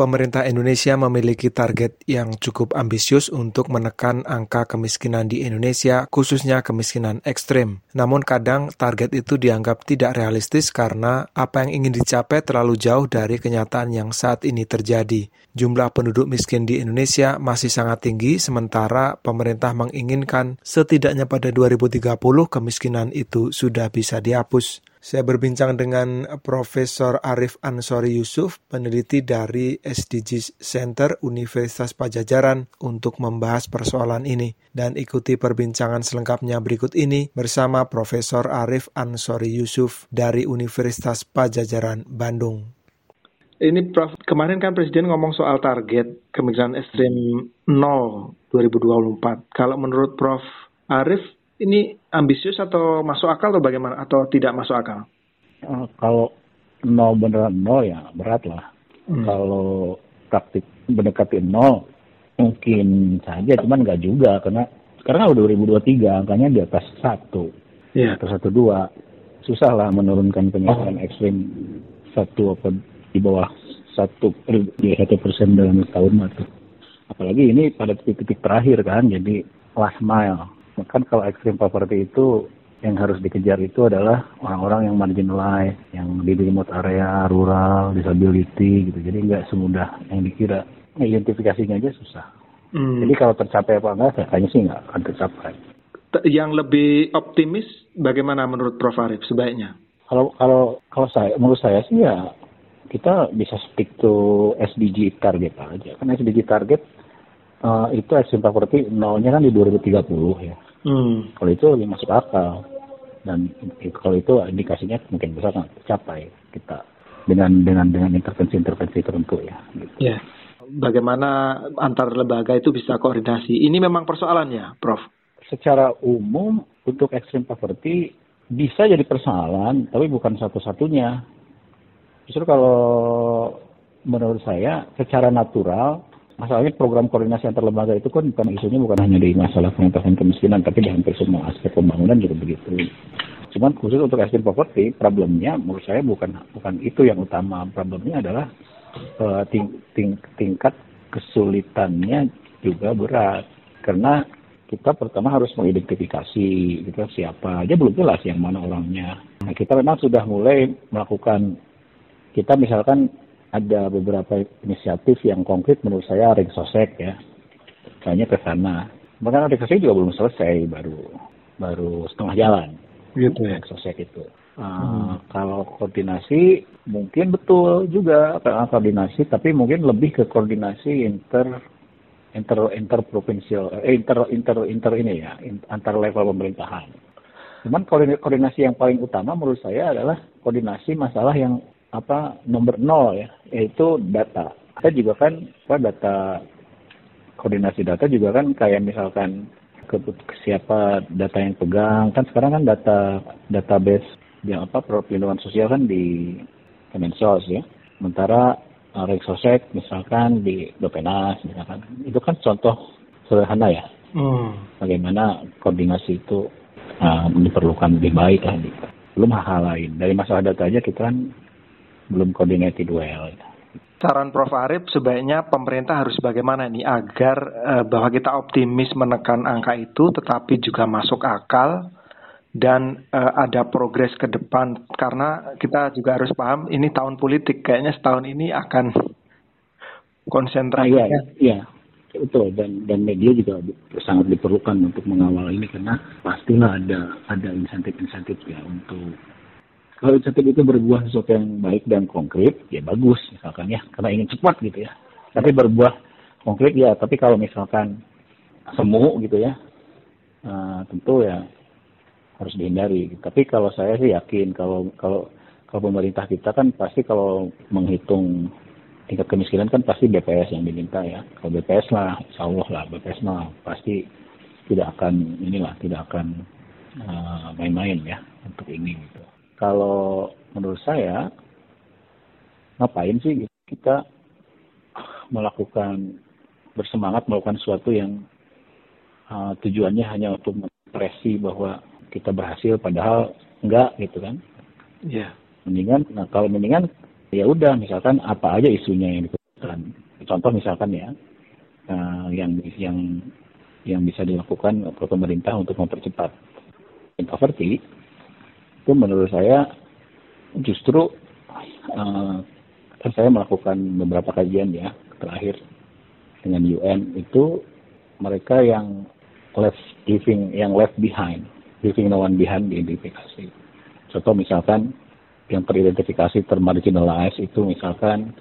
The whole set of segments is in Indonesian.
pemerintah Indonesia memiliki target yang cukup ambisius untuk menekan angka kemiskinan di Indonesia, khususnya kemiskinan ekstrim. Namun kadang target itu dianggap tidak realistis karena apa yang ingin dicapai terlalu jauh dari kenyataan yang saat ini terjadi. Jumlah penduduk miskin di Indonesia masih sangat tinggi, sementara pemerintah menginginkan setidaknya pada 2030 kemiskinan itu sudah bisa dihapus. Saya berbincang dengan Profesor Arif Ansori Yusuf, peneliti dari SDGs Center Universitas Pajajaran untuk membahas persoalan ini. Dan ikuti perbincangan selengkapnya berikut ini bersama Profesor Arif Ansori Yusuf dari Universitas Pajajaran Bandung. Ini Prof, kemarin kan Presiden ngomong soal target kemiskinan ekstrim 0 2024. Kalau menurut Prof Arif, ini ambisius atau masuk akal atau bagaimana atau tidak masuk akal? Uh, kalau nol beneran nol ya berat lah. Hmm. Kalau praktik mendekati nol mungkin saja, cuman nggak juga karena karena udah 2023 angkanya di atas satu, yeah. atau satu dua susah lah menurunkan penyebaran oh. ekstrim satu apa di bawah satu di satu persen dalam setahun itu. Apalagi ini pada titik-titik terakhir kan, jadi last mile kan kalau extreme poverty itu yang harus dikejar itu adalah orang-orang yang marginalized, yang di remote area, rural, disability gitu. Jadi nggak semudah yang dikira. Identifikasinya aja susah. Hmm. Jadi kalau tercapai apa enggak, kayaknya sih nggak akan tercapai. Yang lebih optimis bagaimana menurut Prof Arif sebaiknya? Kalau kalau kalau saya menurut saya sih ya kita bisa stick to SDG target aja. Kan SDG target uh, itu extreme poverty nolnya kan di 2030 ya. Hmm. Kalau itu lebih masuk akal dan kalau itu indikasinya mungkin besar kan tercapai kita dengan dengan dengan intervensi-intervensi tertentu ya. Gitu. Ya. Bagaimana antar lembaga itu bisa koordinasi? Ini memang persoalannya, Prof. Secara umum untuk extreme poverty bisa jadi persoalan, tapi bukan satu-satunya. Justru kalau menurut saya secara natural masalahnya program koordinasi antar lembaga itu kan bukan isunya bukan hanya di masalah pengentasan kemiskinan, tapi di hampir semua aspek pembangunan juga begitu. Cuman khusus untuk extreme poverty, problemnya menurut saya bukan bukan itu yang utama. Problemnya adalah uh, ting, ting, tingkat kesulitannya juga berat. Karena kita pertama harus mengidentifikasi gitu, siapa aja belum jelas yang mana orangnya. Nah, kita memang sudah mulai melakukan kita misalkan ada beberapa inisiatif yang konkret menurut saya Ring Sosek ya. Kayaknya ke sana. Bahkan Ring Sosek juga belum selesai, baru baru setengah jalan. Gitu ya. Ring Sosek itu. Uh, hmm. Kalau koordinasi mungkin betul juga koordinasi, tapi mungkin lebih ke koordinasi inter inter inter provinsial eh, inter inter inter ini ya antar level pemerintahan. Cuman koordinasi yang paling utama menurut saya adalah koordinasi masalah yang apa nomor nol ya yaitu data. Kita juga kan apa data koordinasi data juga kan kayak misalkan ke, siapa data yang pegang. Kan sekarang kan data database yang apa perlindungan sosial kan di Kemensos ya. Sementara uh, Rexosek misalkan di Dopenas misalkan. Itu kan contoh sederhana ya. Hmm. bagaimana koordinasi itu uh, diperlukan lebih baik lah belum hal-hal lain. Dari masalah data aja kita kan belum coordinated well. Saran Prof. Arif sebaiknya pemerintah harus bagaimana nih agar uh, bahwa kita optimis menekan angka itu tetapi juga masuk akal dan uh, ada progres ke depan karena kita juga harus paham ini tahun politik kayaknya setahun ini akan konsentrasi. Ah, iya, iya, betul dan dan media juga sangat diperlukan untuk mengawal ini karena pastilah ada ada insentif-insentif ya untuk kalau insentif itu berbuah sesuatu yang baik dan konkret, ya bagus misalkan ya, karena ingin cepat gitu ya. Tapi berbuah konkret ya, tapi kalau misalkan semu gitu ya, uh, tentu ya harus dihindari. Tapi kalau saya sih yakin kalau kalau kalau pemerintah kita kan pasti kalau menghitung tingkat kemiskinan kan pasti BPS yang diminta ya. Kalau BPS lah, insya Allah lah BPS mah pasti tidak akan inilah tidak akan eh, main-main uh, ya untuk ini gitu kalau menurut saya ngapain sih kita melakukan bersemangat melakukan sesuatu yang uh, tujuannya hanya untuk mengekspresi bahwa kita berhasil padahal enggak gitu kan. Iya. Yeah. Mendingan nah kalau mendingan ya udah misalkan apa aja isunya yang diputuskan. Contoh misalkan ya uh, yang yang yang bisa dilakukan oleh pemerintah untuk mempercepat poverty itu menurut saya justru uh, saya melakukan beberapa kajian ya terakhir dengan UN itu mereka yang left living yang left behind living no one behind diidentifikasi contoh misalkan yang teridentifikasi termarginalized itu misalkan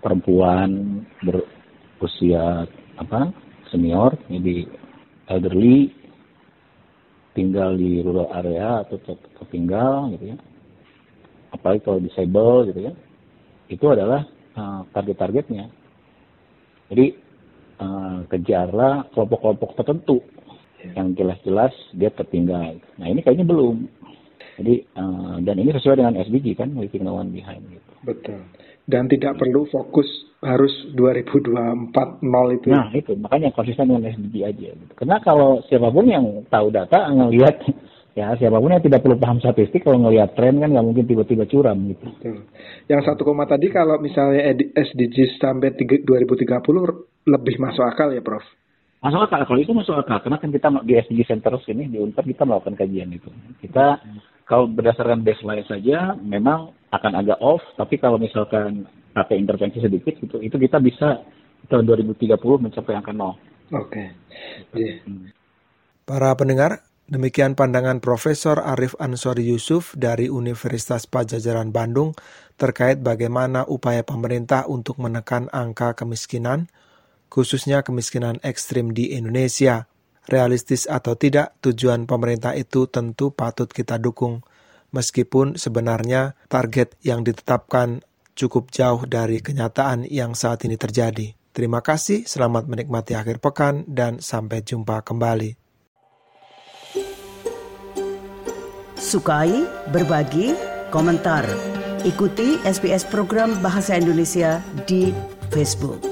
perempuan berusia apa senior jadi elderly tinggal di rural area atau tertinggal gitu ya. Apalagi kalau disable gitu ya. Itu adalah uh, target-targetnya. Jadi uh, kejarlah kelompok-kelompok tertentu yang jelas-jelas dia tertinggal. Nah ini kayaknya belum. Jadi uh, dan ini sesuai dengan SDG kan leaving no one behind gitu. Betul. Dan tidak perlu fokus harus 2024 nol itu. Nah itu makanya konsisten dengan SDG aja. Gitu. Karena kalau siapa pun yang tahu data ngelihat ya siapa pun yang tidak perlu paham statistik kalau ngelihat tren kan nggak mungkin tiba-tiba curam gitu. Betul. Yang satu koma tadi kalau misalnya SDG sampai 2030 lebih masuk akal ya Prof? Masuk akal, kalau itu masuk akal. Karena kan kita di SDG Center sini di Unpad kita melakukan kajian itu. Kita kalau berdasarkan baseline saja memang akan agak off, tapi kalau misalkan pakai intervensi sedikit itu itu kita bisa tahun 2030 mencapai angka nol. Oke. Okay. Yeah. Para pendengar, demikian pandangan Profesor Arif Ansori Yusuf dari Universitas Pajajaran Bandung terkait bagaimana upaya pemerintah untuk menekan angka kemiskinan, khususnya kemiskinan ekstrim di Indonesia. Realistis atau tidak, tujuan pemerintah itu tentu patut kita dukung meskipun sebenarnya target yang ditetapkan cukup jauh dari kenyataan yang saat ini terjadi. Terima kasih, selamat menikmati akhir pekan, dan sampai jumpa kembali. Sukai, berbagi, komentar. Ikuti SBS program Bahasa Indonesia di Facebook.